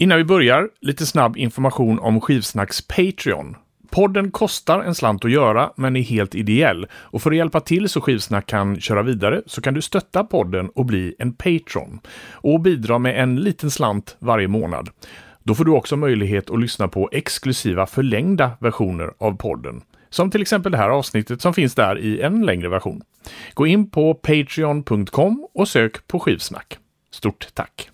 Innan vi börjar, lite snabb information om Skivsnacks Patreon. Podden kostar en slant att göra, men är helt ideell. Och för att hjälpa till så Skivsnack kan köra vidare så kan du stötta podden och bli en Patreon. Och bidra med en liten slant varje månad. Då får du också möjlighet att lyssna på exklusiva förlängda versioner av podden. Som till exempel det här avsnittet som finns där i en längre version. Gå in på patreon.com och sök på skivsnack. Stort tack!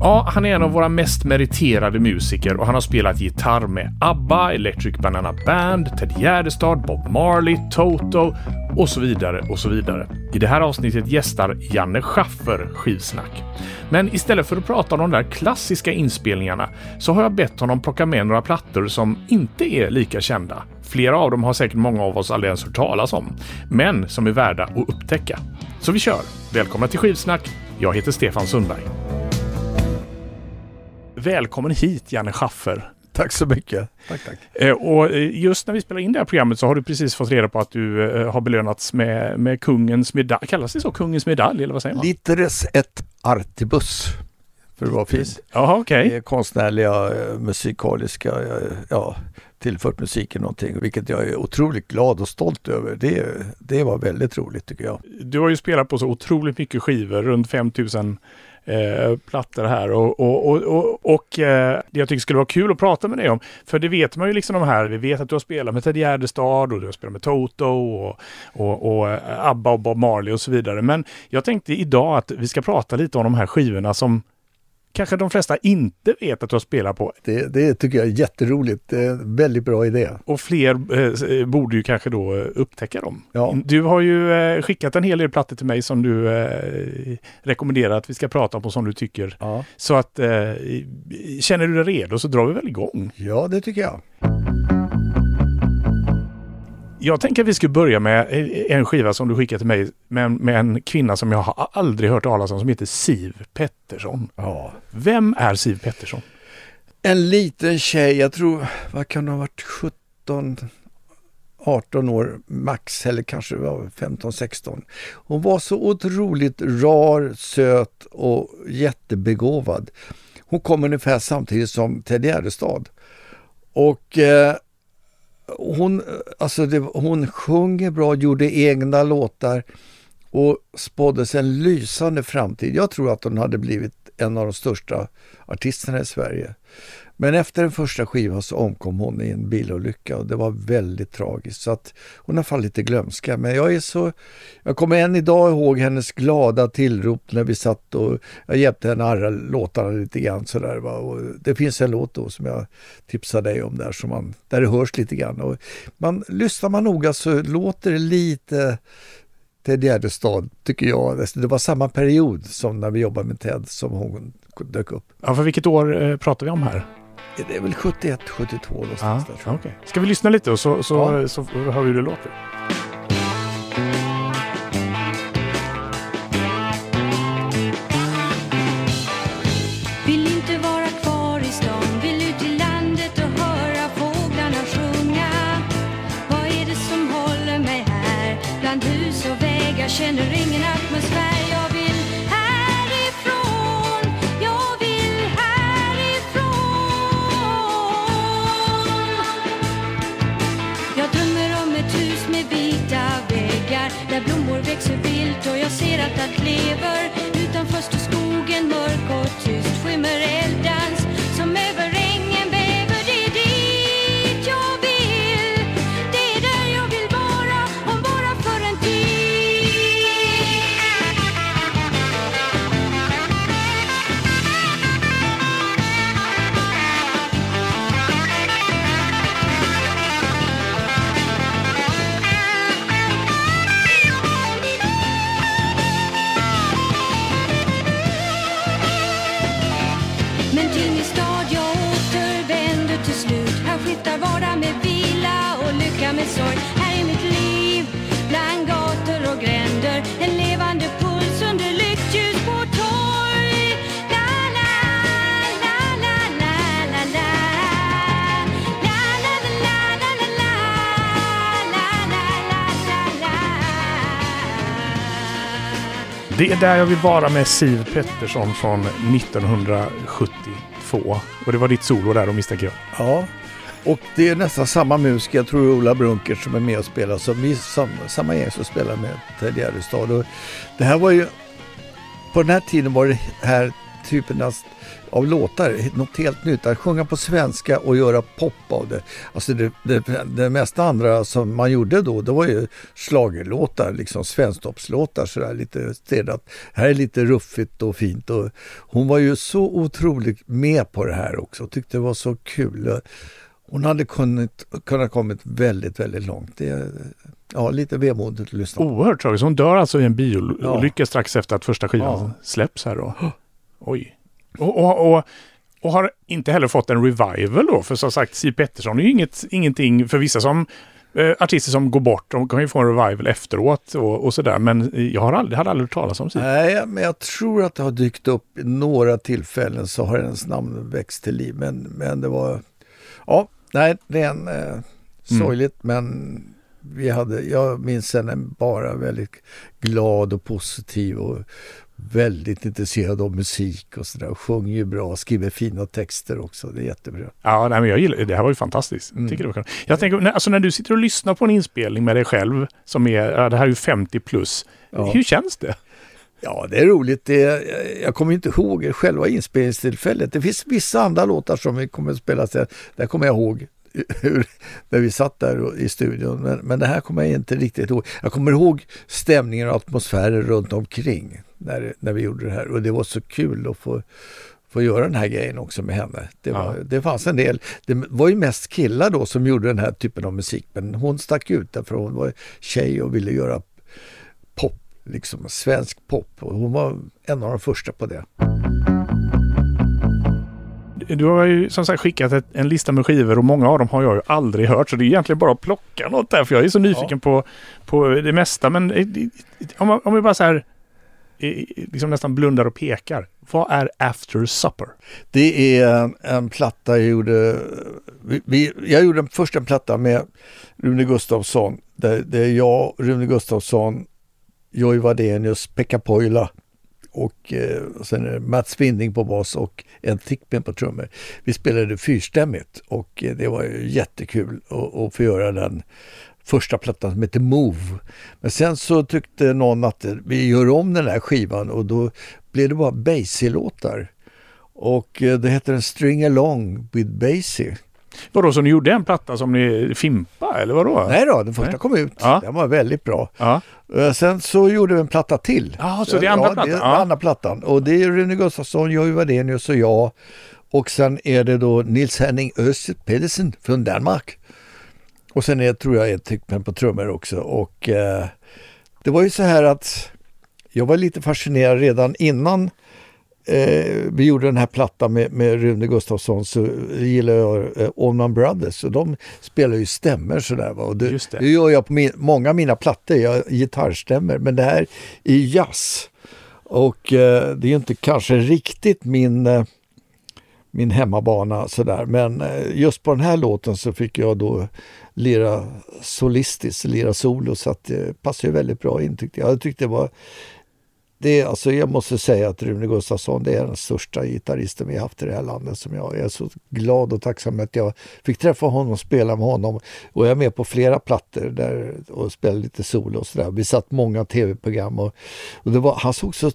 Ja, han är en av våra mest meriterade musiker och han har spelat gitarr med ABBA, Electric Banana Band, Ted Gärdestad, Bob Marley, Toto och så vidare och så vidare. I det här avsnittet gästar Janne Schaffer skivsnack. Men istället för att prata om de där klassiska inspelningarna så har jag bett honom plocka med några plattor som inte är lika kända. Flera av dem har säkert många av oss aldrig ens hört talas om, men som är värda att upptäcka. Så vi kör! Välkomna till Skivsnack! Jag heter Stefan Sundberg. Välkommen hit Janne Schaffer. Tack så mycket. Tack, tack. Eh, och just när vi spelar in det här programmet så har du precis fått reda på att du eh, har belönats med, med kungens medalj. Kallas det så? Kungens medalj eller vad säger man? Literes et artibus. För det var fint. Jaha, okej. Okay. Konstnärliga, eh, musikaliska, ja, tillfört musiken någonting, vilket jag är otroligt glad och stolt över. Det, det var väldigt roligt tycker jag. Du har ju spelat på så otroligt mycket skivor, runt 5000 eh, plattor här och, och, och, och, och eh, det jag tycker skulle vara kul att prata med dig om, för det vet man ju liksom de här, vi vet att du har spelat med Ted Gärdestad och du har spelat med Toto och, och, och eh, ABBA och Bob Marley och så vidare. Men jag tänkte idag att vi ska prata lite om de här skivorna som kanske de flesta inte vet att du har spelat på. Det, det tycker jag är jätteroligt. Det är en väldigt bra idé. Och fler eh, borde ju kanske då eh, upptäcka dem. Ja. Du har ju eh, skickat en hel del plattor till mig som du eh, rekommenderar att vi ska prata om och som du tycker. Ja. Så att eh, känner du dig redo så drar vi väl igång. Ja, det tycker jag. Jag tänker att vi ska börja med en skiva som du skickade till mig med, med en kvinna som jag har aldrig hört talas om som heter Siv Pettersson. Ja. Vem är Siv Pettersson? En liten tjej, jag tror, vad kan hon ha varit, 17, 18 år max eller kanske var 15, 16. Hon var så otroligt rar, söt och jättebegåvad. Hon kom ungefär samtidigt som Ted Gärdestad. Och eh, hon, alltså det, hon sjunger bra, gjorde egna låtar och spåddes en lysande framtid. Jag tror att hon hade blivit en av de största artisterna i Sverige. Men efter den första skivan så omkom hon i en bilolycka och det var väldigt tragiskt. Så att hon har fallit i glömska. Men jag är så... Jag kommer än idag ihåg hennes glada tillrop när vi satt och jag hjälpte henne arra låtarna lite grann sådär. Va? Och det finns en låt då som jag tipsade dig om där, som man, där det hörs lite grann. Och man, lyssnar man noga så låter det lite Ted Gärdestad, tycker jag. Alltså, det var samma period som när vi jobbade med Ted som hon dök upp. Ja, för vilket år eh, pratar vi om här? Det är väl 71, 72 någonstans ja, där. Okay. Ska vi lyssna lite och så, så, ja. så, så hör vi hur det låter? Hjärtat lever Det är där jag vill vara med Siv Pettersson från 1972. Och det var ditt solo där då misstänker jag. Ja, och det är nästan samma musiker, jag tror det är Ola Brunkert som är med och spelar, som vi, samma, samma gäng som spelar med Ted Gärdestad. Det här var ju, på den här tiden var det här typen av, av låtar något helt nytt. Att sjunga på svenska och göra pop av det. Alltså det, det, det mesta andra som man gjorde då, det var ju schlagerlåtar, liksom svensktoppslåtar sådär lite städat. Här är lite ruffigt och fint och hon var ju så otroligt med på det här också och tyckte det var så kul. Hon hade kunnat, kunnat kommit väldigt, väldigt långt. Det ja, lite vemodigt att lyssna på. Oerhört tragiskt. Hon dör alltså i en bilolycka ja. strax efter att första skivan ja. släpps här då. Oj. Och, och, och, och, har inte heller fått en revival då, för som sagt Siw Pettersson är ju inget, ingenting för vissa som eh, artister som går bort, de kan ju få en revival efteråt och, och sådär. Men jag har aldrig, hade aldrig hört talas om Siw. Nej, men jag tror att det har dykt upp i några tillfällen så har hennes namn växt till liv. Men, men det var, ja, nej, det är en eh, sorgligt mm. men vi hade, jag minns henne bara väldigt glad och positiv och väldigt intresserad av musik och sådär. Sjunger ju bra, skriver fina texter också. Det är jättebra. Ja, nej, men jag gillar det. här var ju fantastiskt. Mm. Tycker det var jag tänker, när, alltså när du sitter och lyssnar på en inspelning med dig själv, som är, ja, det här är ju 50 plus. Ja. Hur känns det? Ja, det är roligt. Det, jag kommer inte ihåg själva inspelningstillfället. Det finns vissa andra låtar som vi kommer att spela sen. Där kommer jag ihåg hur, när vi satt där i studion. Men, men det här kommer jag inte riktigt ihåg. Jag kommer ihåg stämningen och atmosfären runt omkring när, när vi gjorde det här. Och det var så kul att få, få göra den här grejen också med henne. Det, var, ja. det fanns en del, det var ju mest killar då som gjorde den här typen av musik. Men hon stack ut därför hon var tjej och ville göra pop, liksom svensk pop. Och hon var en av de första på det du har ju som sagt skickat ett, en lista med skivor och många av dem har jag ju aldrig hört. Så det är egentligen bara att plocka något där. För jag är så nyfiken ja. på, på det mesta. Men eh, om, om vi bara så här liksom nästan blundar och pekar. Vad är After Supper? Det är en, en platta jag gjorde. Vi, jag gjorde först en platta med Rune Gustafsson. Där, där jag, Rune Gustafsson, Joy Wadenius, Pekka Poila och, eh, sen är det Mats Winding på bas och en Thickman på trummor. Vi spelade fyrstämmigt och eh, det var ju jättekul att, att få göra den första plattan som heter Move. Men sen så tyckte någon att vi gör om den här skivan och då blev det bara Basie-låtar. Och eh, det heter en String Along with Basie. Vadå, så ni gjorde en platta som ni fimpa eller vadå? Nej då, den första Nej. kom ut. Ja. Den var väldigt bra. Ja. Eh, sen så gjorde vi en platta till. Ja, så det är andra ja, plattan? Det är ja. andra plattan. Och det är Rune Gustafsson, Jojje Wadenius och jag. Och sen är det då Nils Henning Öst Pedersen från Danmark. Och sen är, tror jag ett Tyckman på trummor också. Och eh, det var ju så här att jag var lite fascinerad redan innan eh, vi gjorde den här plattan med, med Rune Gustafsson så gillade jag eh, Allman Brothers och de spelar ju stämmer sådär. Va? Och det, det. det gör jag på min, många av mina plattor, jag gitarrstämmer, men det här är jazz. Och eh, det är inte kanske riktigt min eh, min hemmabana sådär. Men eh, just på den här låten så fick jag då lira solistiskt, lira solo så att det passade väldigt bra in tyckte jag. Jag tyckte det var det, alltså jag måste säga att Rune Gustafsson det är den största gitarristen vi haft i det här landet. Som jag, jag är så glad och tacksam att jag fick träffa honom och spela med honom. Och jag är med på flera plattor där och spelade lite solo och sådär. Vi satt många tv-program och, och det var, han såg så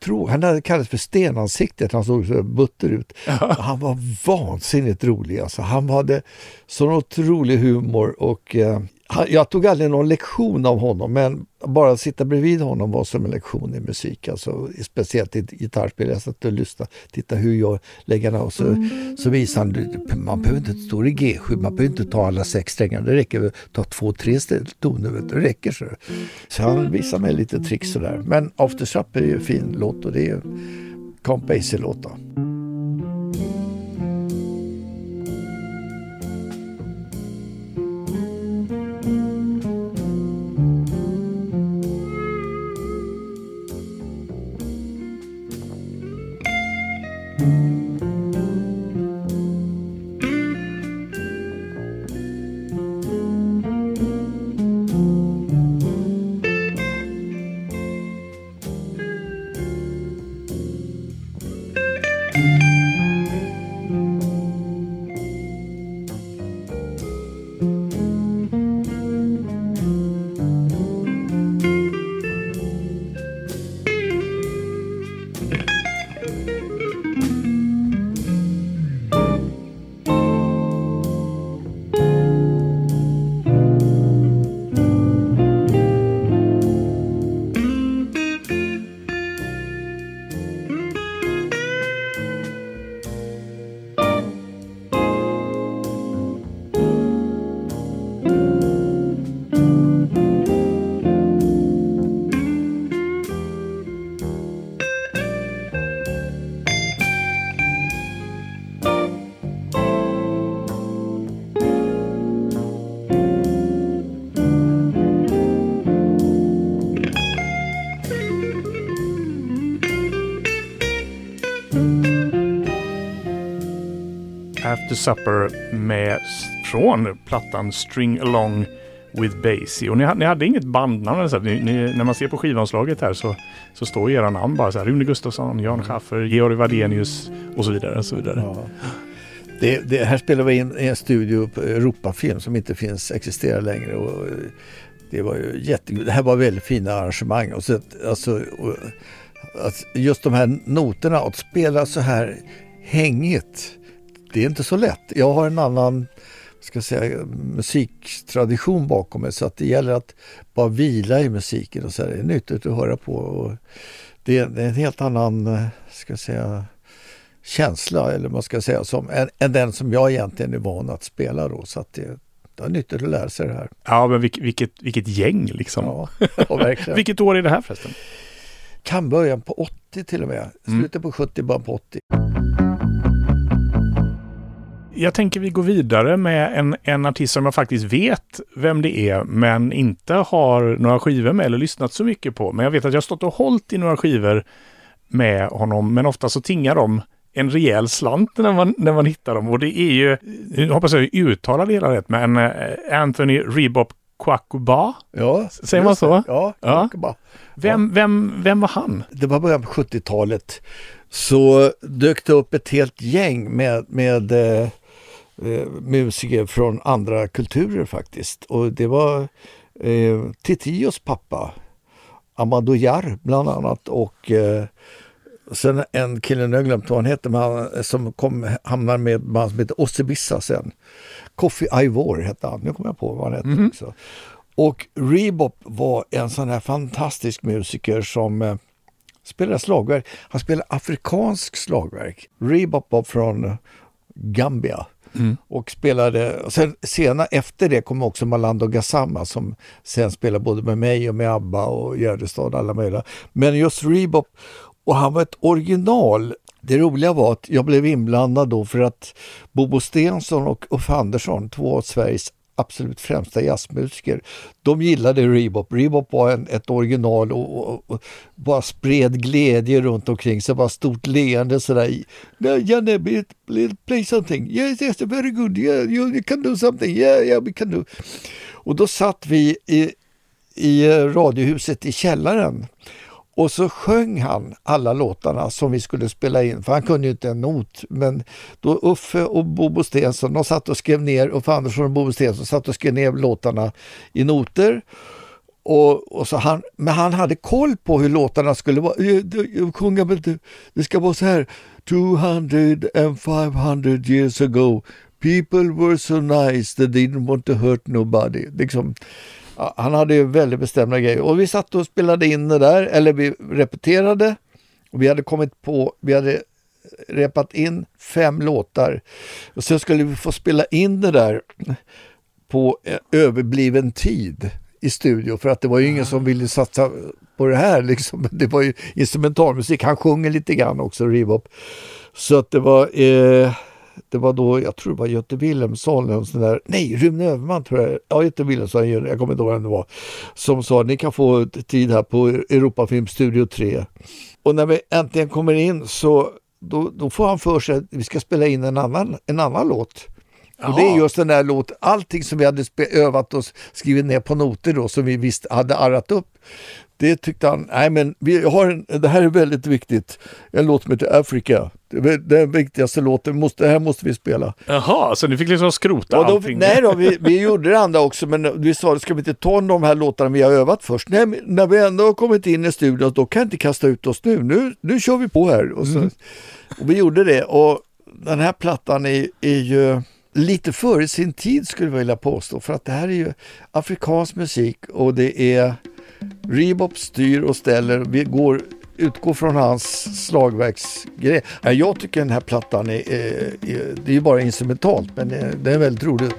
tro, han hade kallats för stenansiktet, han såg så butter ut. Han var vansinnigt rolig alltså. Han hade sån otrolig humor och eh, jag tog aldrig någon lektion av honom men bara att sitta bredvid honom var som en lektion i musik. Alltså, speciellt i gitarrspel. Jag satt och lyssnade, titta hur jag lägger den och så, så visade han, man behöver inte stå i G7, man behöver inte ta alla sex strängar. Det räcker att ta två, tre toner, det räcker så. Så han visade mig lite tricks sådär. Men After Supper är ju en fin låt och det är Count Basie-låt. After Supper med från plattan String Along with Basie. Och ni, ni hade inget bandnamn. Så ni, ni, när man ser på skivomslaget här så, så står era namn bara så här. Rune Gustafsson, Jan Schaffer, Georg Wadenius och så vidare. Och så vidare. Ja. Det, det, här spelar vi in i en studio på Europafilm som inte finns, existerar längre. Och det var ju jättegod. Det här var väldigt fina arrangemang. Och så, alltså, och, alltså, just de här noterna, att spela så här hängigt, det är inte så lätt. Jag har en annan ska säga, musiktradition bakom mig så att det gäller att bara vila i musiken och så här, det är nyttigt att höra på. Och det, är, en helt annan, ska säga, känsla eller man ska säga som, än, än den som jag egentligen är van att spela då. Så att det, det är nyttigt att lära sig det här. Ja, men vilket, vilket, vilket gäng liksom. Ja, ja verkligen. vilket år är det här förresten? Kan början på 80 till och med. Slutet mm. på 70, början på 80. Jag tänker vi går vidare med en, en artist som jag faktiskt vet vem det är, men inte har några skivor med eller lyssnat så mycket på. Men jag vet att jag har stått och hållit i några skivor med honom, men ofta så tingar de en rejäl slant när man, när man hittar dem. Och det är ju, jag hoppas jag uttalar det hela rätt, men eh, Anthony Rebop Kwakuba. Ja, Säger man så? Ja, Kwakuba. Vem, ja. vem, vem var han? Det var början på 70-talet. Så dök det upp ett helt gäng med, med eh, eh, musiker från andra kulturer faktiskt. Och det var eh, Titios pappa, Amadou Jar bland annat och eh, sen en kille, nu har jag glömt vad han heter, men han, som kom, hamnar med man som heter Ossebissa sen. Kofi Ivor hette han, nu kommer jag på vad han hette mm -hmm. också. Och Rebop var en sån här fantastisk musiker som eh, spelade slagverk. Han spelade afrikansk slagverk. Rebop var från Gambia. Mm. Och spelade, och sen sena efter det kom också Malando Gassama som sen spelade både med mig och med ABBA och Gärdestad och alla möjliga. Men just Rebop, och han var ett original. Det roliga var att jag blev inblandad då för att Bobo Stensson och Uffe Andersson, två av Sveriges absolut främsta jazzmusiker. De gillade Rebop. Rebop var en, ett original och, och, och, bara spred glädje runt omkring sig. Bara stort leende sådär. Janne, play something. Yes, yes, very good. Yeah, you, you can do something. Yeah, yeah, we can do. Och då satt vi i, i eh, radiohuset i källaren och så sjöng han alla låtarna som vi skulle spela in, för han kunde ju inte en not. Men då Uffe och Bobo Stensson, de satt och skrev ner, Uffe Andersson och Bobo Stensson satt och skrev ner låtarna i noter. Och, och så han, men han hade koll på hur låtarna skulle vara. Eh, eh, Sjunga, det ska vara så här. 200 and 500 years ago people were so nice they didn't want to hurt nobody. Liksom, han hade ju väldigt bestämda grejer och vi satt och spelade in det där, eller vi repeterade. Och vi hade kommit på, vi hade repat in fem låtar. Och sen skulle vi få spela in det där på överbliven tid i studio för att det var ju ingen som ville satsa på det här liksom. Det var ju instrumentalmusik. Han sjunger lite grann också, Rivop. Så att det var eh, det var då, jag tror det var Göte Wilhelmsson, en sån där, nej Rune Överman tror jag, ja Göte Wilhelmsson, jag kommer inte ihåg vem det var, som sa ni kan få tid här på Europafilm Studio 3. Och när vi äntligen kommer in så då, då får han för sig att vi ska spela in en annan, en annan låt. Och det är just den där låten, allting som vi hade övat och skrivit ner på noter då som vi visst hade arrat upp. Det tyckte han, nej men vi har en, det här är väldigt viktigt, en låt som heter Africa. Den viktigaste låten, måste, det här måste vi spela. Jaha, så ni fick liksom skrota då, allting? Nej då, vi, vi gjorde det andra också men vi sa, ska vi inte ta de här låtarna vi har övat först? Nej, när vi ändå har kommit in i studion, då kan jag inte kasta ut oss nu. Nu, nu kör vi på här. Och, så, mm. och vi gjorde det och den här plattan är, är ju lite före sin tid skulle jag vilja påstå. För att det här är ju afrikansk musik och det är Rebop styr och ställer. Vi går, utgår från hans slagverksgrej. Jag tycker den här plattan är, är, är det är ju bara instrumentalt men det är väldigt roligt.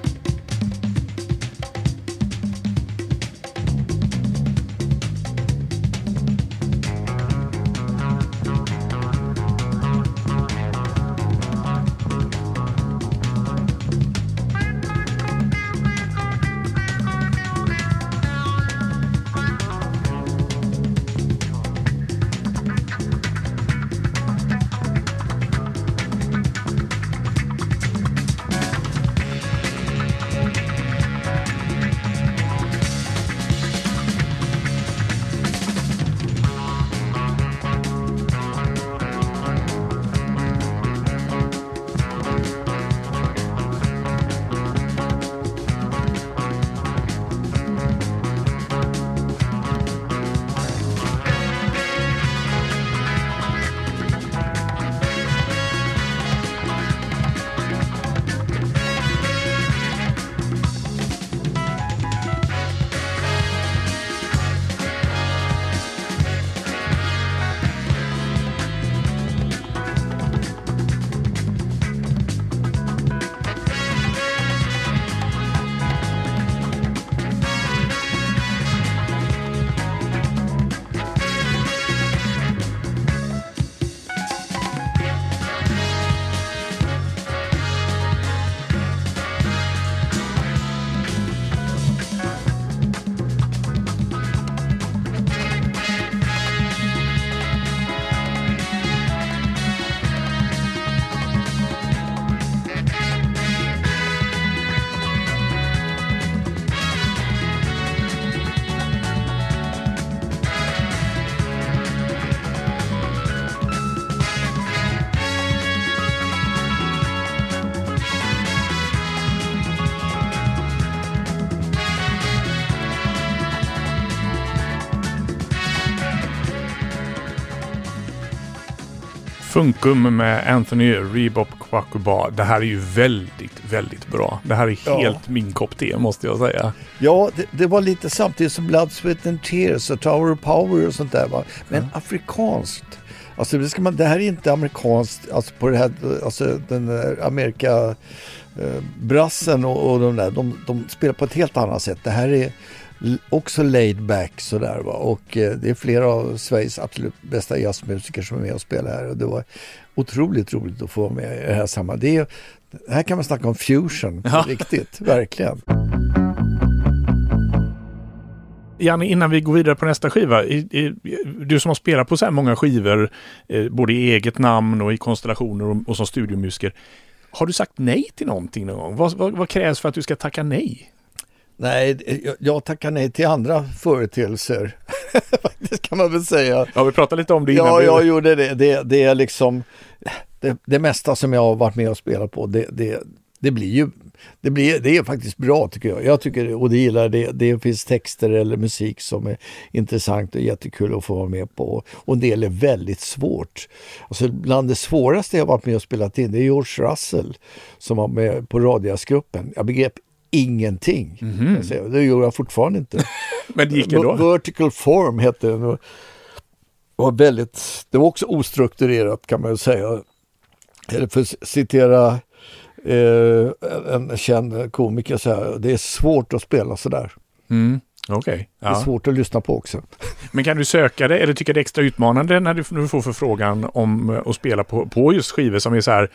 Funkum med Anthony Rebop Kwakuba. Det här är ju väldigt, väldigt bra. Det här är Ja. helt min kopp te måste jag säga. Ja, det, det var lite samtidigt som Blood, Sweat and Tears och Tower of Power och sånt där. Va? Men afrikanskt. Alltså det, ska man, det här är inte amerikanskt, alltså på det här, alltså den Amerika eh, brassen och, och de där, de, de spelar på ett helt annat sätt. Det här är också laid back sådär va och eh, det är flera av Sveriges absolut bästa jazzmusiker som är med och spelar här och det var otroligt roligt att få vara med i det här sammanhanget. Det är, här kan man snacka om fusion på Ja. riktigt, verkligen. Janne, innan vi går vidare på nästa skiva. i- i- Du som har spelat på så här många skivor, eh, både i eget namn och i konstellationer och, och som studiomusiker. Har du sagt nej till någonting någon gång? Vad, vad, vad krävs för att du ska tacka nej? Nej, jag, tackar nej till andra företeelser. Faktiskt kan man väl säga. Ja, vi pratade lite om det innan. Ja, jag gjorde det. Det, det är liksom det, det mesta som jag har varit med och spelat på. Det, det, det blir ju det, blir, det är faktiskt bra tycker jag. Jag tycker och det gillar det. Det finns texter eller musik som är intressant och jättekul att få vara med på. Och en del är väldigt svårt. Alltså bland det svåraste jag varit med och spelat in det är George Russell som var med på Radiasgruppen. Jag begrep ingenting. jag säga. Det gör jag fortfarande inte. Men det gick ändå. Vertical form hette den. Och var väldigt, det var också ostrukturerat kan man ju säga. Eller för att citera eh, en känd komiker så här, det är svårt att spela sådär. Mm. Okej. Det är Ja. svårt att lyssna på också. Men kan du söka det eller tycker det är extra utmanande när du, får förfrågan om eh, att spela på, på just skivor som är så här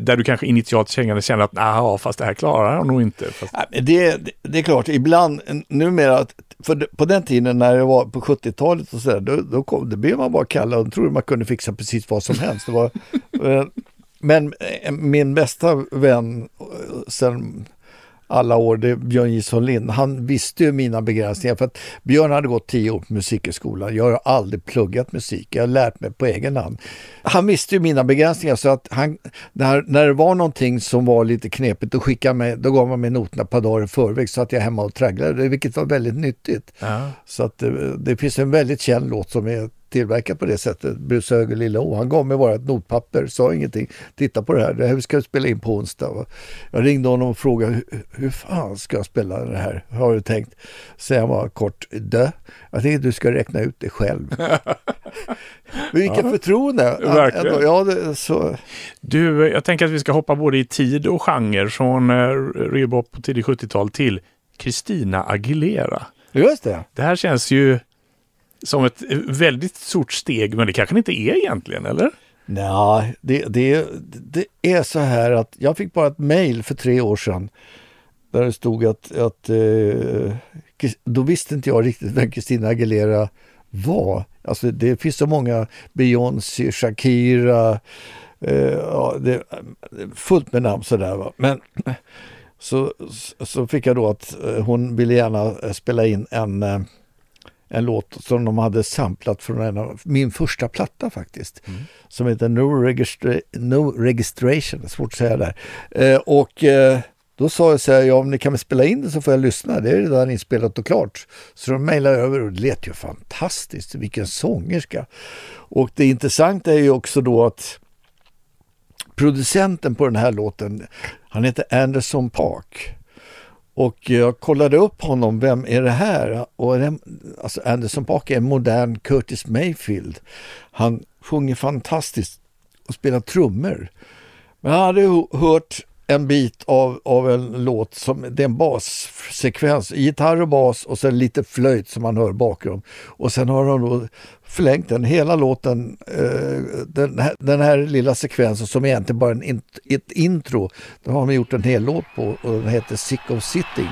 där du kanske initialt känner att nej, fast det här klarar jag nog inte. Fast, Det, det, det är klart, ibland numera, för på den tiden när det var på 70-talet och sådär, då, då, kom, då blev man bara kallad och trodde man kunde fixa precis vad som helst. Det var, eh, men eh, min bästa vän eh, sen alla år, det är Björn Jison Lind. Han visste ju mina begränsningar för att Björn hade gått tio år på musikhögskolan. Jag har aldrig pluggat musik, jag har lärt mig på egen hand. Han visste ju mina begränsningar så att han, när, när det var någonting som var lite knepigt då skickade han mig, då gav man mig noterna ett par dagar i förväg så att jag hemma och tragglade, vilket var väldigt nyttigt. ja. Så att det, det finns en väldigt känd låt som är tillverkad på det sättet, Bruce Höger Lilla Å. Han gav mig bara ett notpapper, sa ingenting. Titta på det här, det här ska jag spela in på onsdag. va. Jag ringde honom och frågade hur, fan ska jag spela det här? Har du tänkt? Säger han bara kort, dö. Jag tänkte du ska räkna ut det själv. Vilket förtroende! Verkligen. Ja, det, så, Du, jag tänker att vi ska hoppa både i tid och genre från eh, rebop på tidigt 70-tal till Christina Aguilera. just det. Det här känns ju som ett väldigt stort steg, men det kanske det inte är egentligen, eller? Nej, det, det, det är så här att jag fick bara ett mejl för tre år sedan där det stod att, att eh, då visste inte jag riktigt vem Christina Aguilera var. Alltså det finns så många Beyoncé, Shakira, eh, ja, det, fullt med namn sådär. Va? Men så, så fick jag då att eh, hon ville gärna spela in en eh, en låt som de hade samplat från en av min första platta faktiskt. Som heter no, Registra- no Registration, svårt att säga där. Eh, och eh, då sa jag så här, ja om ni kan spela in det så får jag lyssna. Det är redan inspelat och klart. Så de mejlade över och det lät ju fantastiskt. Vilken sångerska. Och det intressanta är ju också då att producenten på den här låten, han heter Anderson Park. Och jag kollade upp honom, vem är det här? Och det, alltså Anderson Park är en modern Curtis Mayfield. Han sjunger fantastiskt och spelar trummor. Men jag hade hört en bit av, av en låt som det är en bassekvens, gitarr och bas och sen lite flöjt som man hör bakom. Och sen har de då förlängt den, hela låten, eh, den, här, den här lilla sekvensen som egentligen bara är int, ett intro, den har de gjort en hel låt på och den heter Sick of Sitting.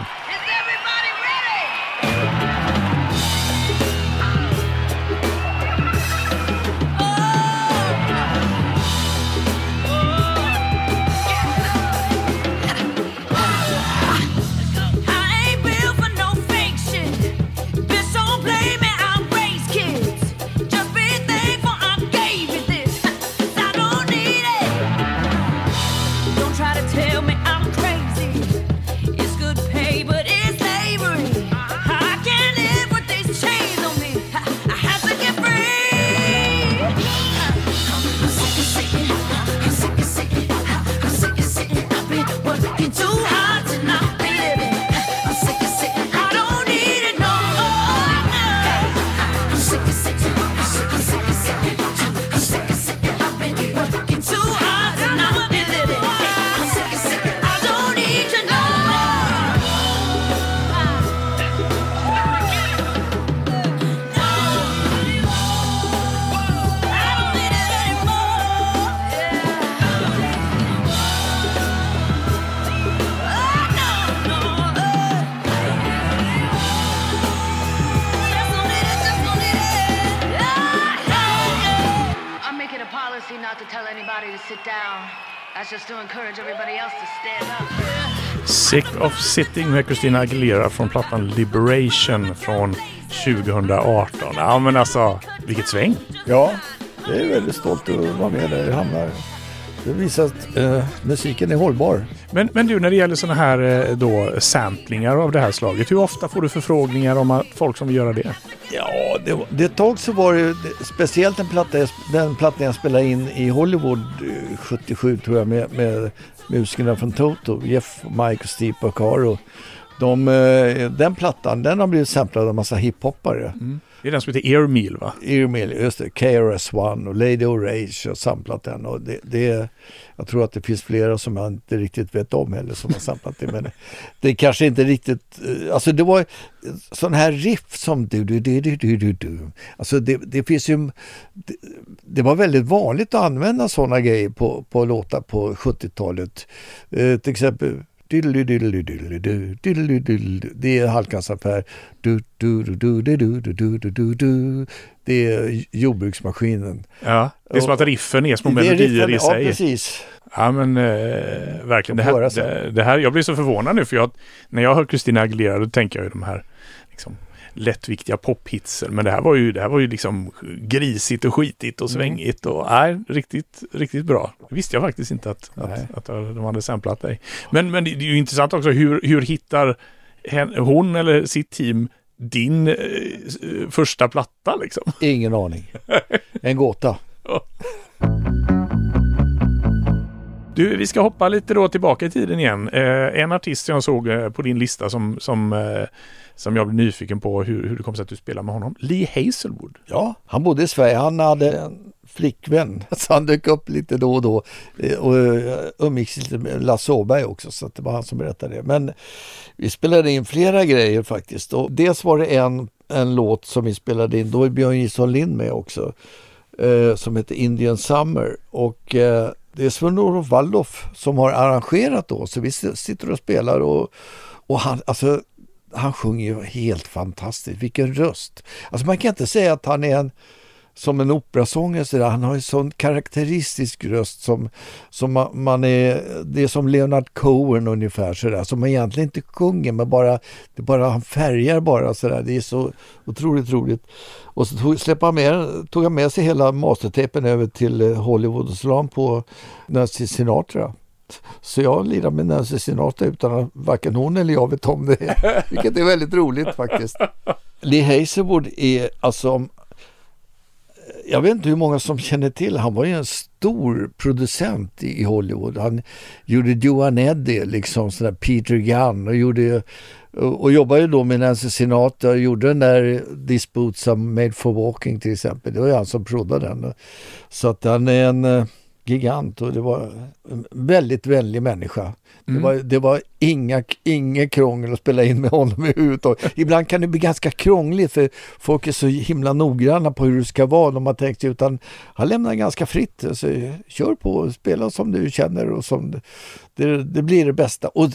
Sick of sitting med Christina Aguilera från plattan Liberation från 2018. Ja men alltså, vilket sväng. Ja, jag är väldigt stolt att vara med där jag hamnar. Det visar att eh, musiken är hållbar. Men, men du, när det gäller sådana här eh, då samplingar av det här slaget, hur ofta får du förfrågningar om att folk som vill göra det? Ja, det, det ett tag så var det det- speciellt den platta, jag den plattan jag spelade in i Hollywood eh, 77 tror jag med, med musikerna från Toto, Jeff, Mike och Steve De, eh, den plattan, den har blivit samplad av en massa hiphoppare. Mm. Det är den som heter Ear Meal va? Irmil, just det, KRS-One och Lady O'Rage har samplat den. Och det, det, jag tror att det finns flera som jag inte riktigt vet om heller som har samplat det. Men det är kanske inte riktigt, eh, alltså det var sån här riff som du, du, du, du, du, du, du. Alltså det, det finns ju, det, det var väldigt vanligt att använda sådana grejer på, på låtar på 70-talet. Eh, till exempel det är halvkassaffär. Det är jordbruksmaskinen. Ja, det är som att riffen är små melodier i sig. Ja, precis. Ja, men eh, verkligen. Det här, det, det här, jag blir så förvånad nu för jag, när jag hör Christina Aguilera då tänker jag ju de här liksom, lättviktiga pophitsen. Men det här var ju, det här var ju liksom grisigt och skitigt Mm. och svängigt och nej, riktigt, riktigt bra. Det visste jag faktiskt inte att, att, att de hade samplat dig. Men, men det är ju intressant också hur, hur hittar hon eller sitt team din eh, första platta liksom? Ingen aning. En gåta. Du, vi ska hoppa lite då tillbaka i tiden igen. Eh, en artist jag såg eh, på din lista som, som, eh, som jag blev nyfiken på hur, hur det kom sig att du spelade med honom. Lee Hazelwood. Ja, han bodde i Sverige. Han hade en flickvän. Så han dök upp lite då och då. Eh, Och eh, umgicks lite med Lasse Åberg också. Så det var han som berättade det. Men vi spelade in flera grejer faktiskt. Och dels var det en, en låt som vi spelade in. Då är Björn Gilson Lind med också. Eh, som heter Indian Summer. Och eh, det är Sven-Olof Waldorf som har arrangerat då. Så vi sitter och spelar och, och han, alltså han sjunger ju helt fantastiskt. Vilken röst! Alltså man kan inte säga att han är en som en operasångare. Han har en sån karaktäristisk röst som, som man, man är, det är som Leonard Cohen ungefär sådär, som egentligen inte sjunger men bara, det bara han färgar bara sådär. Det är så otroligt roligt. Och så tog, släppte han med, tog han med sig hela mastertapen över till eh, Hollywood och så på Nancy Sinatra. Så jag lirar med Nancy Sinatra utan att varken hon eller jag vet om det. Vilket är väldigt roligt faktiskt. Lee Hazelwood är alltså jag vet inte hur många som känner till, han var ju en stor producent i Hollywood. Han gjorde Johan Eddy, liksom sådär Peter Gunn och gjorde och jobbade ju då med Nancy Sinatra och gjorde den där This Boots are made for walking till exempel. Det var ju han som proddade den. Så att han är en eh, gigant och det var en väldigt vänlig människa. Det var, det var inga, inga krångel att spela in med honom överhuvudtaget. Ibland kan det bli ganska krångligt för folk är så himla noggranna på hur det ska vara. De har tänkt sig, utan han lämnar ganska fritt. Så kör på, spela som du känner och som det, det blir det bästa. Och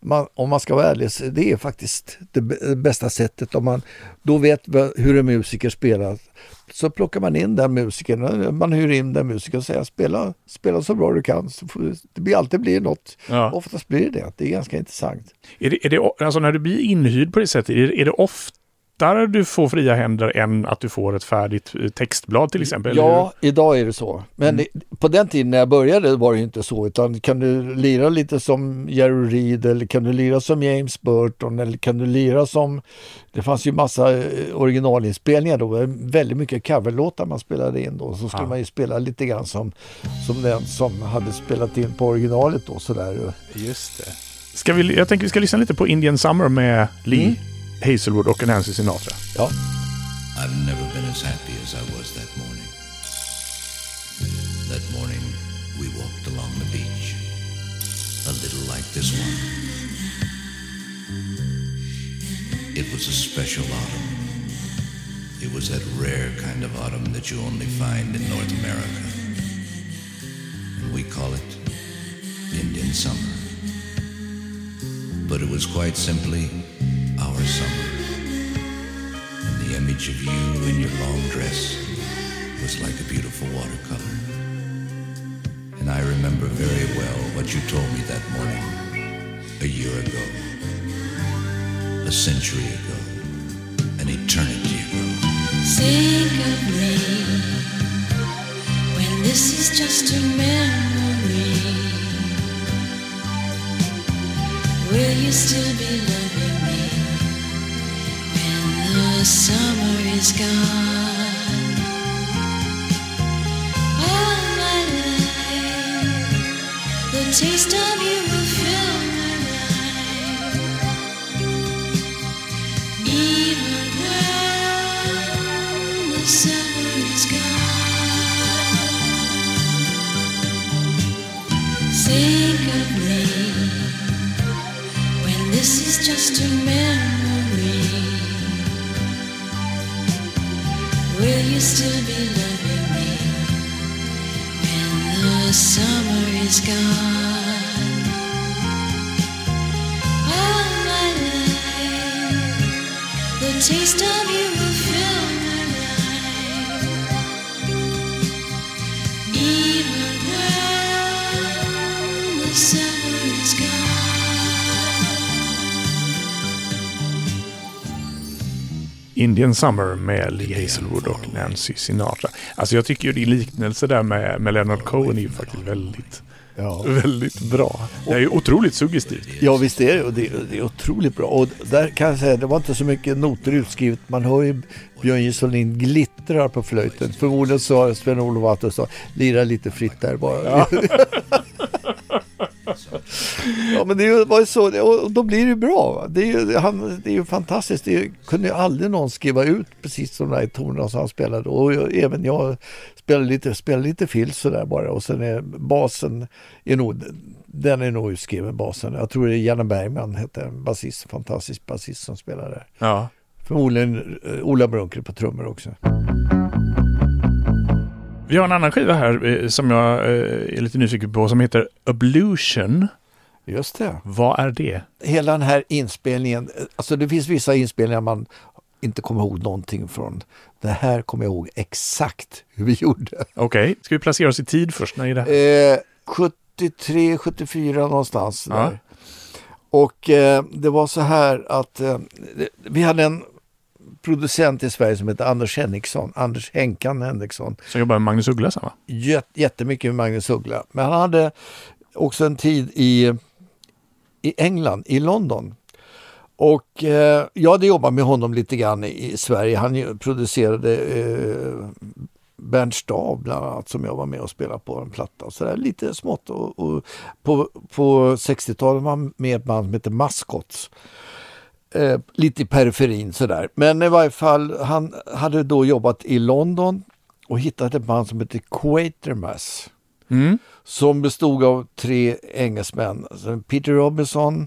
man, om man ska vara ärlig, så det är faktiskt det bästa sättet. Om man då vet hur en musiker spelar så plockar man in den musikern, man hyr in den musikern och säger spela, spela så bra du kan. Så det blir alltid blir något. Ja. Oftast blir det det. Det är ganska intressant. Är det, är det, alltså när du blir inhyrd på det sättet, är, det- är det oftare du får fria händer än att du får ett färdigt eh, textblad till exempel? Ja, idag är det så. Men det, på den tiden när jag började var det inte så. Utan kan du lira lite som Jerry Reed eller kan du lira som James Burton eller kan du lira som... Det fanns ju massa eh, originalinspelningar då. Väldigt mycket coverlåtar man spelade in då. Så skulle Ja. man ju spela lite grann som, som den som hade spelat in på originalet då sådär. Just det. Ska vi, jag tänker vi ska lyssna lite på Indian Summer med Lee Mm. Hazelwood och Nancy Sinatra. Ja. I've never been as happy as I was that morning. That morning, we walked along the beach, a little like this one. It was a special autumn. It was that rare kind of autumn that you only find in North America. And we call it Indian summer. But it was quite simply our summer. And the image of you in your long dress was like a beautiful watercolor. And I remember very well what you told me that morning, a year ago, a century ago, an eternity ago. Think of me when this is just a memory. Will you still be the summer is gone? All my life, the taste of you will fill my life. Even when the summer is gone, think of me when this is just a memory. Will you still be loving me when the summer is gone? All my life, the taste of Indian Summer med Lee Hazelwood och Nancy Sinatra. Alltså jag tycker ju din liknelse där med, med Leonard Cohen är ju faktiskt väldigt, Ja. väldigt bra. Det är ju otroligt suggestivt. Ja visst är det och det, det är otroligt bra. Och där kan jag säga, det var inte så mycket noter utskrivet. Man hör ju Björn Gesolin glittrar på flöjten. Förmodligen sa Sven-Olof Attesson, lira lite fritt där bara. Ja, men det var ju så, och då blir det bra. va. Det är ju, han, det är ju fantastiskt. Det är kunde ju aldrig någon skriva ut precis de där tonerna som han spelade. Och jag, även jag spelade lite, spelade lite fill sådär bara. Och sen är basen, är nog, den är nog utskriven basen. Jag tror det är Janne Bergman, hette en basist, fantastisk basist som spelade där. Ja. Förmodligen eh, Ola Brunker på trummor också. Vi har en annan skiva här eh, som jag eh, är lite nyfiken på som heter Ablution. Just det. Vad är det? hela den här inspelningen, alltså det finns vissa inspelningar man inte kommer ihåg någonting från. Det här kommer jag ihåg exakt hur vi gjorde. Okej, ska vi placera oss i tid först? När är det? Eh, 73, 74 någonstans. Ja. Där. Och eh, det var så här att eh, vi hade en producent i Sverige som heter Anders Henriksson, Anders Henkan Henriksson. Som jobbar med Magnus Uggla, va? Jät, jättemycket med Magnus Uggla. Men han hade också en tid i, i England, i London. Och eh, jag hade jobbat med honom lite grann i Sverige. Han producerade eh, Bernt Stav bland annat som jag var med och spelade på en platta. Så där, lite smått. Och, och på, på 60-talet var han med ett band som heter Maskots. Eh, lite i periferin sådär. Men i varje fall, han hade då jobbat i London och hittat ett band som heter Quatermass. Mm. Som bestod av tre engelsmän. Alltså Peter Robinson,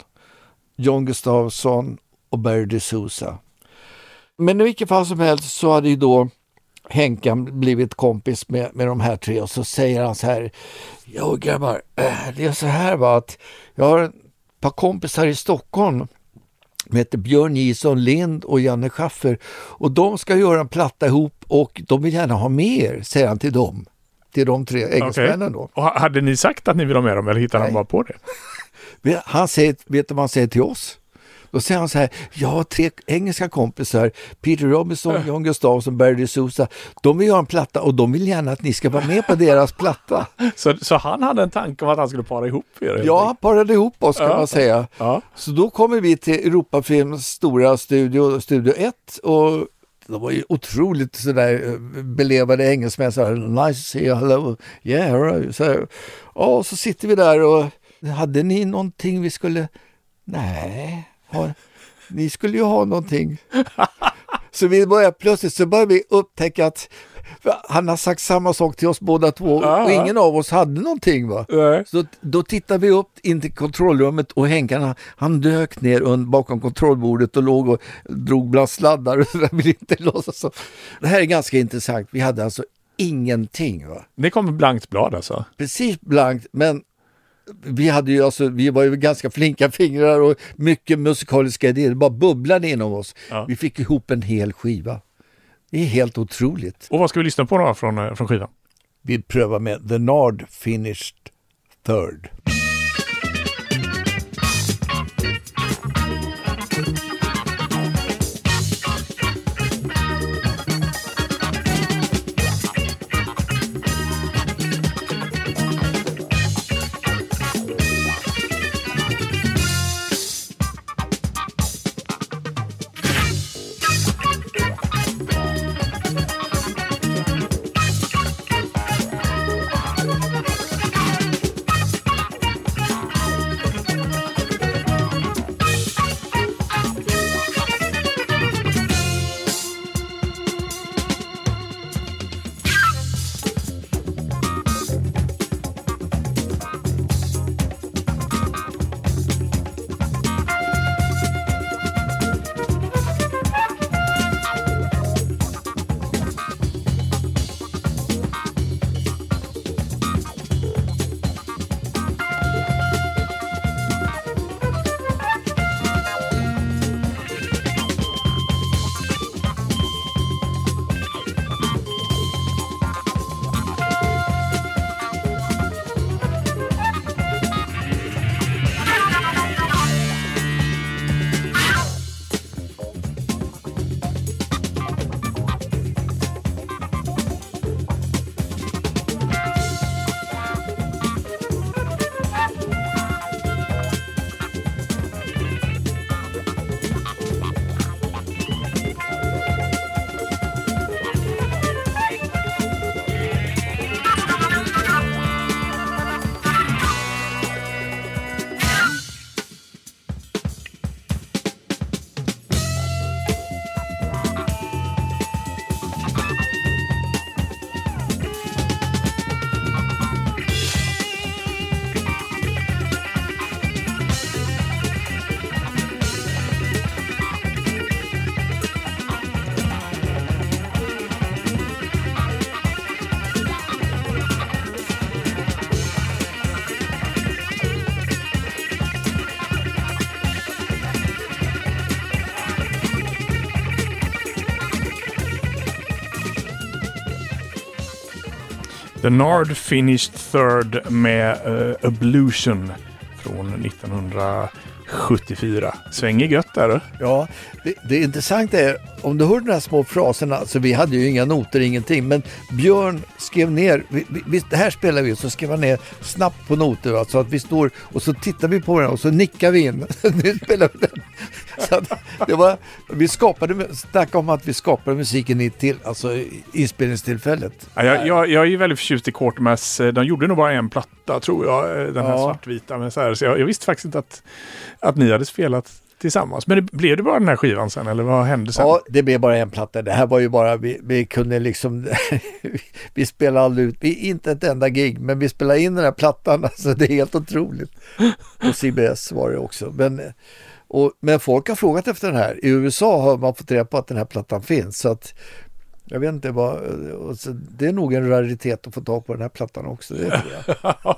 John Gustafsson och Barry DeSouza. Men i vilket fall som helst så hade ju då Henkan blivit kompis med, med de här tre och så säger han så här. Ja grabbar, eh, det är så här va att jag har ett par kompisar i Stockholm som heter Björn Jison Lind och Janne Schaffer och de ska göra en platta ihop och de vill gärna ha med er, säger han till dem. Till de tre engelsmännen då. Och ha- hade ni sagt att ni vill ha med dem eller hittade han Nej. bara på det? Han säger, vet du vad han säger till oss? Då säger han så här, jag har tre engelska kompisar, Peter Robinson, John Gustafsson, Barry DeSouza. De vill göra en platta och de vill gärna att ni ska vara med på deras platta. Så, så han hade en tanke om att han skulle para ihop er? Ja, han parade ihop oss kan Ja. man säga. Ja. Så då kommer vi till Europafilms stora studio, Studio 1 och de var ju otroligt sådär eh, belevade engelsmän. Så här, nice to see you, hello, yeah, right. Så, här, ja, så sitter vi där och hade ni någonting vi skulle... Nej, har, ni skulle ju ha någonting. Så vi börjar plötsligt så börjar vi upptäcka att han har sagt samma sak till oss båda två och ingen av oss hade någonting. va? Nej. Så då tittar vi upp in till kontrollrummet och Henkan han, han dök ner bakom kontrollbordet och låg och drog bland sladdar och. Vill inte låtsas som. Det här är ganska intressant. Vi hade alltså ingenting. Va? Det kom blankt blad alltså? Precis blankt men vi, hade ju alltså, vi var ju ganska flinka fingrar och mycket musikaliska idéer. Det bara bubblade inom oss. Ja. Vi fick ihop en hel skiva. Det är helt otroligt. Och vad ska vi lyssna på då från, eh, från skivan? Vi prövar med The Nard Finished Third. The Nard finished third med uh, Ablution från 1974. Svänger gött där du. Ja, det, det intressanta är, om du hör de här små fraserna, alltså vi hade ju inga noter, ingenting, men Björn skrev ner, vi, vi, det här spelar vi, så skrev han ner snabbt på noter, så att vi står och så tittar vi på den och så nickar vi in. nu spelar vi den. Så det var, vi skapade, snacka om att vi skapade musiken i till, alltså inspelningstillfället. Ja, jag, jag, jag är ju väldigt förtjust i Quartermass. De gjorde nog bara en platta tror jag, eh, den här Ja. svartvita. Men så här, så jag, jag visste faktiskt inte att, att ni hade spelat tillsammans. Men det, blev det bara den här skivan sen eller vad hände sen? Ja, det blev bara en platta. Det här var ju bara, vi, vi kunde liksom, vi spelade aldrig ut, vi, inte ett enda gig, men vi spelade in den här plattan, alltså det är helt otroligt. På CBS var det också. Men, och, men folk har frågat efter den här. I USA har man fått reda på att den här plattan finns. Så att, jag vet inte vad, det är nog en raritet att få tag på den här plattan också. Det, tror jag.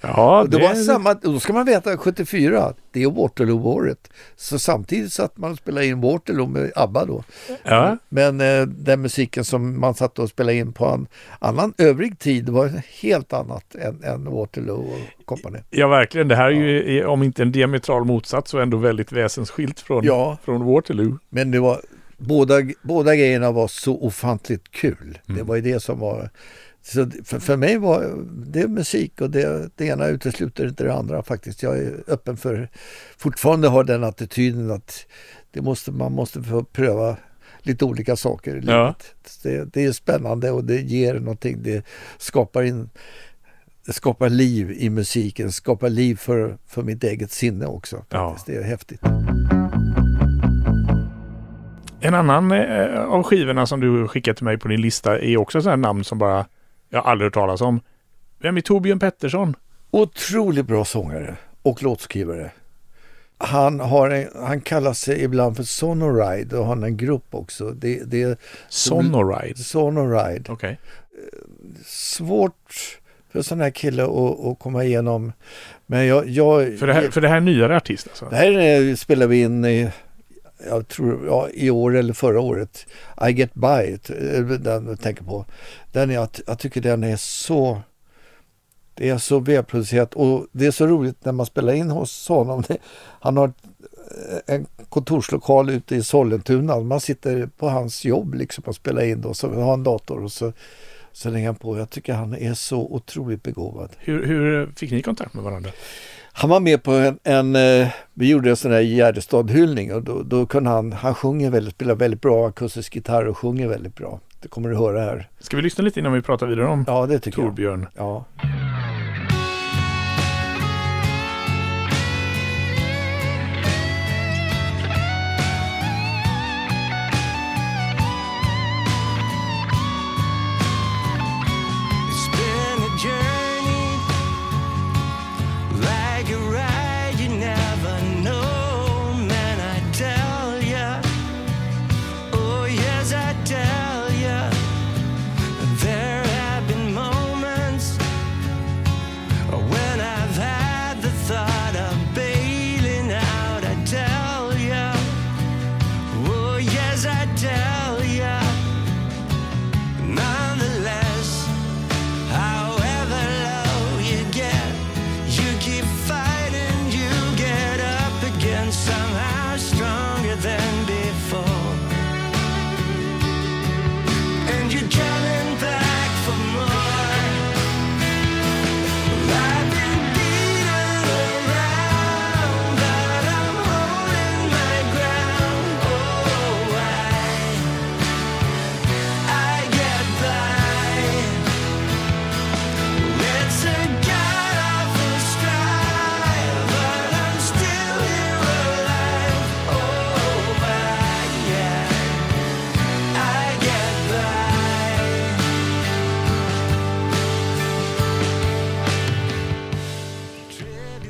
ja, Och det var samma, då ska man veta 74, det är Waterloo-året. Så samtidigt satt man och spelade in Waterloo med ABBA då. Ja, Men eh, den musiken som man satt och spelade in på en annan övrig tid var helt annat än, än Waterloo och Company. ja, verkligen. Det här är ju, om inte en diametral motsats, så ändå väldigt väsensskilt från, Ja. från Waterloo. Men det var, båda, båda grejerna var så ofantligt kul. Det var ju det som var... Så för, för mig var det musik och det, det ena utesluter inte det andra faktiskt. Jag är öppen för, fortfarande har den attityden att det måste, man måste få pröva lite olika saker i livet. Ja. Det, det är spännande och det ger någonting. Det skapar, in, det skapar liv i musiken, skapar liv för, för mitt eget sinne också. Ja. Faktiskt. Det är häftigt. En annan eh, av skivorna som du skickat till mig på din lista är också sådana namn som bara jag aldrig hört talas om. Vem är Torbjörn Pettersson? Otroligt bra sångare och låtskrivare. Han, har en, han kallar sig ibland för Sonoride och han har en grupp också. Det, det är Sonoride. Sonoride. Okej. Svårt för en sån här kille att, att komma igenom. Men jag... jag För, det här, för det här är nyare artist alltså? det här är, spelar vi in i, jag tror, ja, i år eller förra året. I Get By, eh, den jag tänker på. Den är, jag, jag tycker den är så Det är så välproducerat och det är så roligt när man spelar in hos honom. Han har eh, en kontorslokal ute i Sollentuna. Man sitter på hans jobb liksom och spelar in och så har en dator och så, så lägger han på. Jag tycker han är så otroligt begåvad. Hur, hur fick ni kontakt med varandra? Han var med på en, en eh, vi gjorde en sån där Gärdestad-hyllning och då, då kunde han, han sjunger väldigt, spelar väldigt bra akustisk gitarr och sjunger väldigt bra. Det kommer du höra här. Ska vi lyssna lite innan vi pratar vidare om Ja, det tycker Torbjörn? jag. Ja.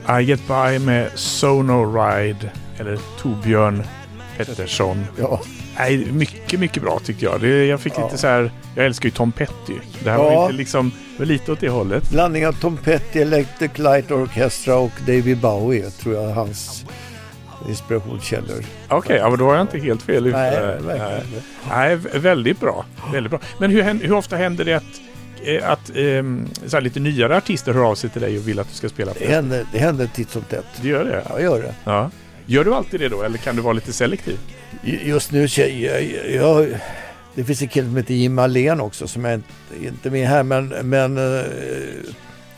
I Get By med Sono Ride eller Torbjörn Pettersson. Ja. Nej, mycket, mycket bra tyckte jag. Det, jag fick Ja. lite så här, jag älskar ju Tom Petty. Det här Ja. var inte liksom, var lite åt det hållet. Blandning av Tom Petty, Electric Light Orchestra och David Bowie tror jag hans inspirationskällor. Okej, ja, men då var jag inte helt fel ute. Nej, Nej. väldigt bra. Väldigt bra. Men hur, hur ofta händer det att, att ehm, så lite nyare artister hör av sig till dig och vill att du ska spela för Det dem? händer, det händer titt som tätt. Det gör det? Ja, gör det. Ja. Gör du alltid det då, eller kan du vara lite selektiv? Ju- Just nu, jag, jag, jag, det finns en kille som heter Jim Allén också som är inte, inte med här men, men eh,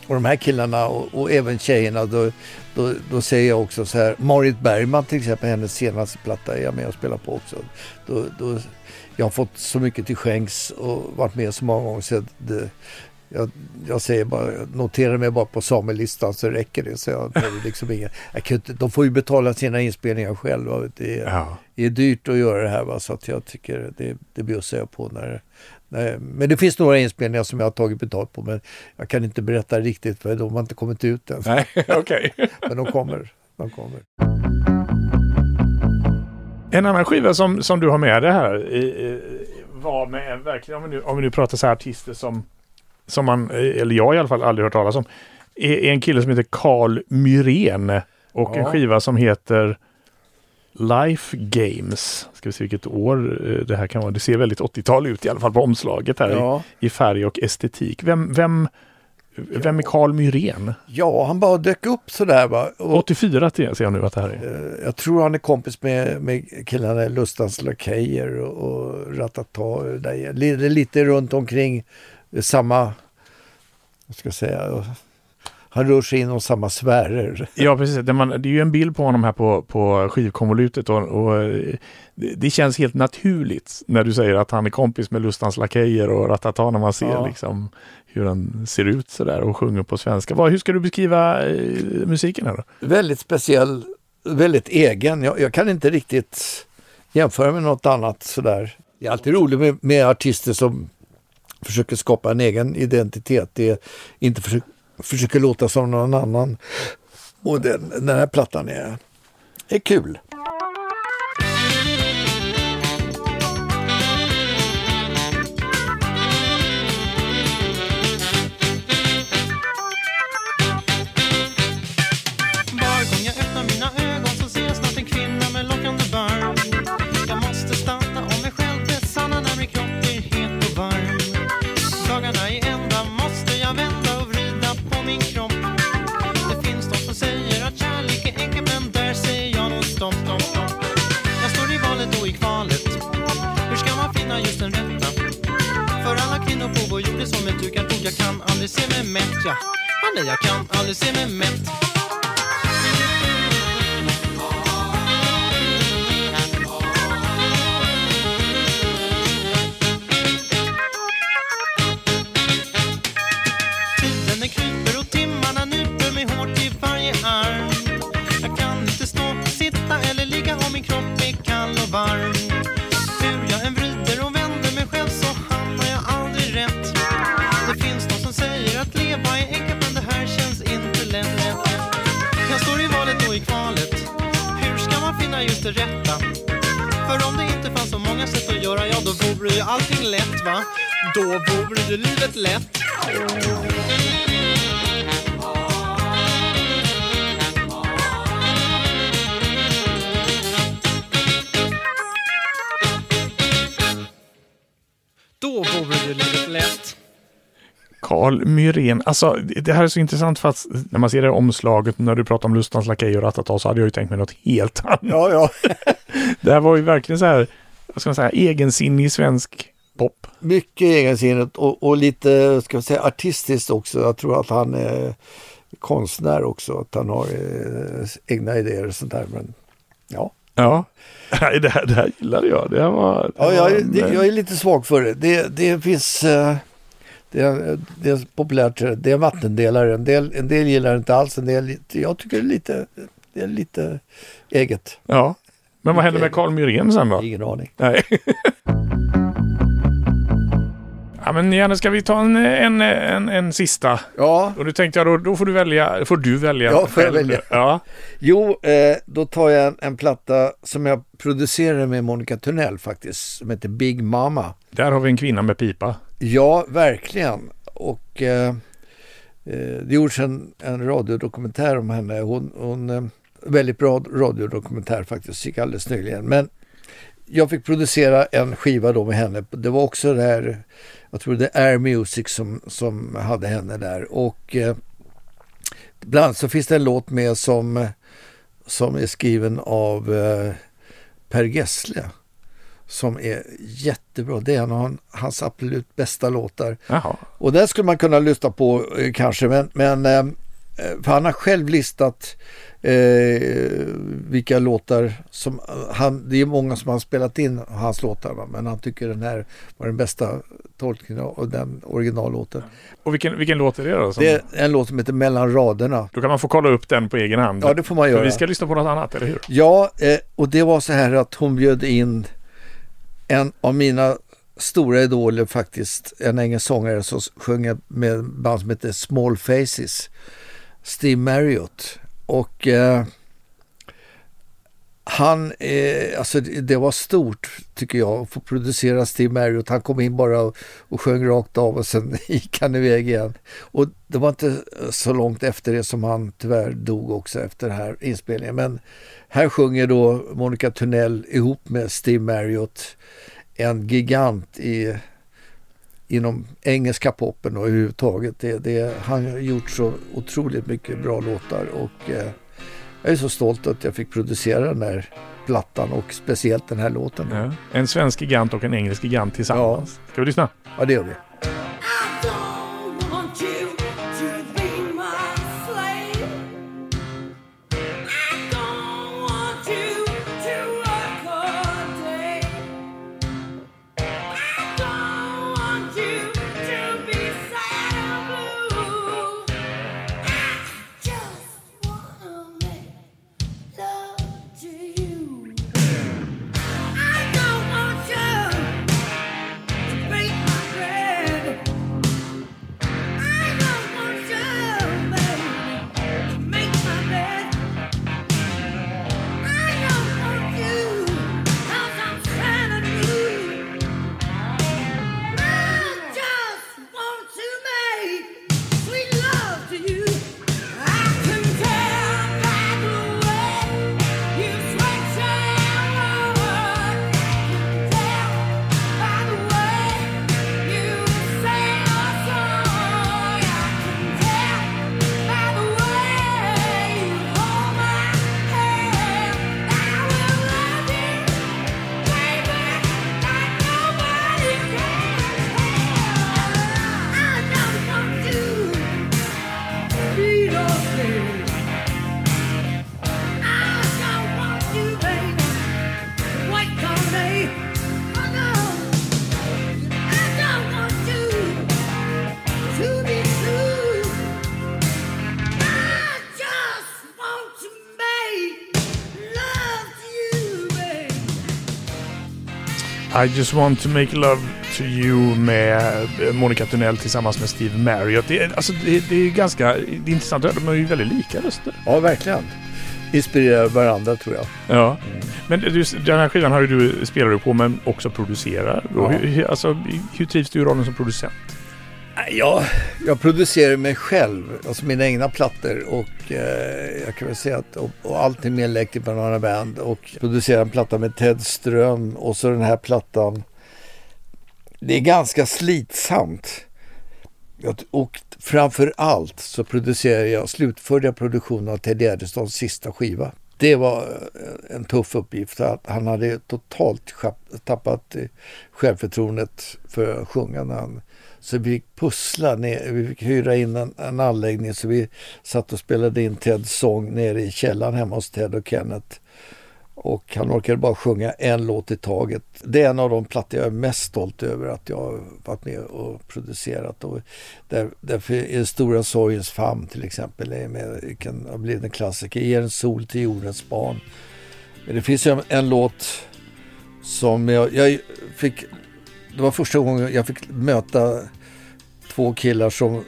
och de här killarna och, och även tjejerna då, då, då säger jag också så här Marit Bergman till exempel, hennes senaste platta är jag med och spelar på också. Då, då, jag har fått så mycket till skänks och varit med så många gånger så det, jag, jag säger bara, notera mig bara på samelistan så räcker det. Så jag, liksom ingen, jag kan inte, de får ju betala sina inspelningar själva. Det är, Ja. det är dyrt att göra det här va? så att jag tycker det, det bjussar jag på när, när Men det finns några inspelningar som jag har tagit betalt på men jag kan inte berätta riktigt för de har inte kommit ut än. Nej, okej. Men de kommer. De kommer. En annan skiva som, som du har med dig här i, var med en, verkligen, om vi nu, om vi nu pratar så här artister som, som man, eller jag i alla fall aldrig hört talas om, är, är en kille som heter Carl Myrén och en Ja. skiva som heter Life Games. Ska vi se vilket år eh, det här kan vara. Det ser väldigt 80-tal ut i alla fall på omslaget här Ja. i, i färg och estetik. Vem, vem, vem är Carl Myrén? ja, han bara dök upp sådär va. Och, 84 till ser jag nu att det här är. eh, jag tror han är kompis med, med killarna Lustans Lakejer och, och Ratata. Där, lite, lite runt omkring samma, vad ska jag säga, han rör sig inom samma sfärer. Ja, precis. Det, man, det är ju en bild på honom här på, på skivkonvolutet och, och det, det känns helt naturligt när du säger att han är kompis med Lustans Lakejer och Ratata när man ser Ja. liksom hur han ser ut sådär och sjunger på svenska. Vad, hur ska du beskriva eh, musiken här då? väldigt speciell, väldigt egen. Jag, jag kan inte riktigt jämföra med något annat sådär. Det är alltid roligt med, med artister som försöker skapa en egen identitet. Det är inte försök, försöker låta som någon annan. Och den, den här plattan är, är kul. Jag kan aldrig se mig mätt, ja. Ah, nej, jag kan aldrig se mig mätt. Ju livet lätt. Då vore ju livet lätt. Carl Myrén, alltså det här är så intressant för att när man ser det här omslaget när du pratar om Lustans Lakej och Ratata så hade jag ju tänkt mig något helt annat. Ja, ja. Det här var ju verkligen så här, vad ska man säga, egensinnig svensk pop. Mycket egensinnigt och, och lite ska vi säga, artistiskt också. Jag tror att han är konstnär också. Att han har eh, egna idéer och sånt där. Men, ja. Ja, Nej, det här, det här gillade jag. Det här var... Det Ja, jag, det, jag är lite svag för det. Det, det finns... eh, Det är, det är populärt. Det är en vattendelare. En del, en del gillar det inte alls. En del, jag tycker det är lite, det är lite eget. Ja. Men vad hände med Carl Myrén sen då? Ingen aning. Nej. ja, men Janne, ska vi ta en, en, en, en sista? Ja, Och nu tänkte jag då, då får du välja, får du välja. Ja, får jag välja? Ja. jo, eh, då tar jag en, en platta som jag producerade med Monica Tunnell faktiskt. Som heter Big Mama. Där har vi en kvinna med pipa. Ja, verkligen. Och eh, eh, det gjordes en, en radiodokumentär om henne. Hon, hon eh, väldigt bra radiodokumentär faktiskt, gick alldeles nyligen. Men jag fick producera en skiva då med henne. Det var också det här, jag tror det är Air Music som, som hade henne där. Och eh, bland annat så finns det en låt med som, som är skriven av eh, Per Gessle. Som är jättebra. Det är en av han- hans absolut bästa låtar. Jaha. Och den skulle man kunna lyssna på eh, kanske, men, men eh, för han har själv listat eh, vilka låtar som han, det är många som har spelat in hans låtar, va? men han tycker den här var den bästa tolkningen av den originallåten. Och vilken, vilken låt är det då? Som, Det är en låt som heter Mellan raderna. Då kan man få kolla upp den på egen hand. Ja, det får man För göra. vi ska lyssna på något annat, eller hur? Ja, eh, och det var så här att hon bjöd in en av mina stora idoler faktiskt, en engelsk sångare som sjunger med band som heter Small Faces, Steve Marriott. Och eh, han, eh, alltså det, det var stort tycker jag att få producera Steve Marriott. Han kom in bara och, och sjöng rakt av och sen gick han iväg igen. Och det var inte så långt efter det som han tyvärr dog också efter den här inspelningen. Men här sjunger då Monica Tunnell ihop med Steve Marriott en gigant i, inom engelska poppen och överhuvudtaget. Det, det, han har gjort så otroligt mycket bra låtar och eh, jag är så stolt att jag fick producera den här plattan och speciellt den här låten. Ja, Ja. En svensk gigant och en engelsk gigant tillsammans. Ska vi lyssna? det gör vi. I just want to make love to you med eh, Monica Tunnell tillsammans med Steve Marriott. Det är, alltså, det, det är ganska det är intressant att höra. De har ju väldigt lika röster. Ja, verkligen. Inspirerar varandra tror jag. Ja. Men du, den här skivan har ju du, spelar du på men också producerar. Ja. Hur- alltså, hur trivs du i rollen som producent? Ja, Jag, producerar mig själv, alltså mina egna plattor och eh, jag kan väl säga att och, och allt är med Electric Banana Band och producerar en platta med Ted Ström och så den här plattan. Det är ganska slitsamt. Och framför allt så producerar jag, slutförde jag produktionen av Ted Gärdestads sista skiva. Det var eh, en tuff uppgift. Han hade totalt tappat eh, självförtroendet för att sjunga när han så vi fick pussla ner, vi fick hyra in en, en anläggning så vi satt och spelade in Teds sång nere i källaren hemma hos Ted och Kenneth. Och han orkade bara sjunga en låt i taget. Det är en av de plattor jag är mest stolt över att jag har varit med och producerat. Och där, därför är Stora sorgens famn till exempel är med, kan har blivit en klassiker. Ger en sol till jordens barn. Men det finns ju en, en låt som jag, jag fick det var första gången jag fick möta två killar som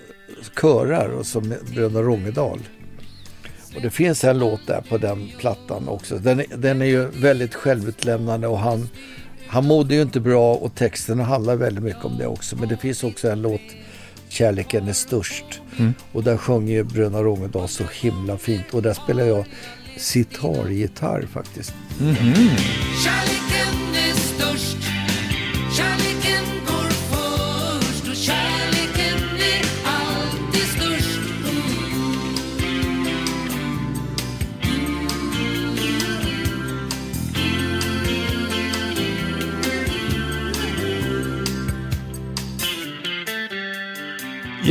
körar och som Bröderna Rångedal. Och det finns en låt där på den plattan också. Den, är- den är ju väldigt självutlämnande och han, han mådde ju inte bra och texten handlar väldigt mycket om det också. Men det finns också en låt, Kärleken är störst. Och där sjunger ju Bröderna Rångedal så himla fint. Och där spelar jag sitargitarr faktiskt. Kärleken är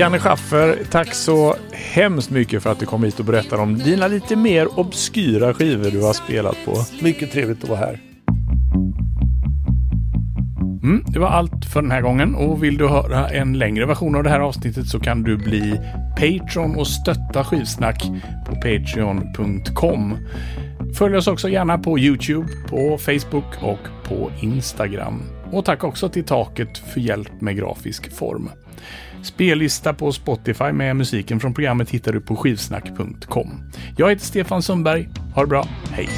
Janne Schaffer, tack så hemskt mycket för att du kom hit och berättade om dina lite mer obskyra skivor du har spelat på. Mycket trevligt att vara här. Mm, det var allt för den här gången och vill du höra en längre version av det här avsnittet så kan du bli Patreon och stötta Skivsnack på patreon.com. Följ oss också gärna på YouTube, på Facebook och på Instagram. Och tack också till Taket för hjälp med grafisk form. Spellista på Spotify med musiken från programmet hittar du på skivsnack.com. Jag heter Stefan Sundberg. Ha det bra. Hej!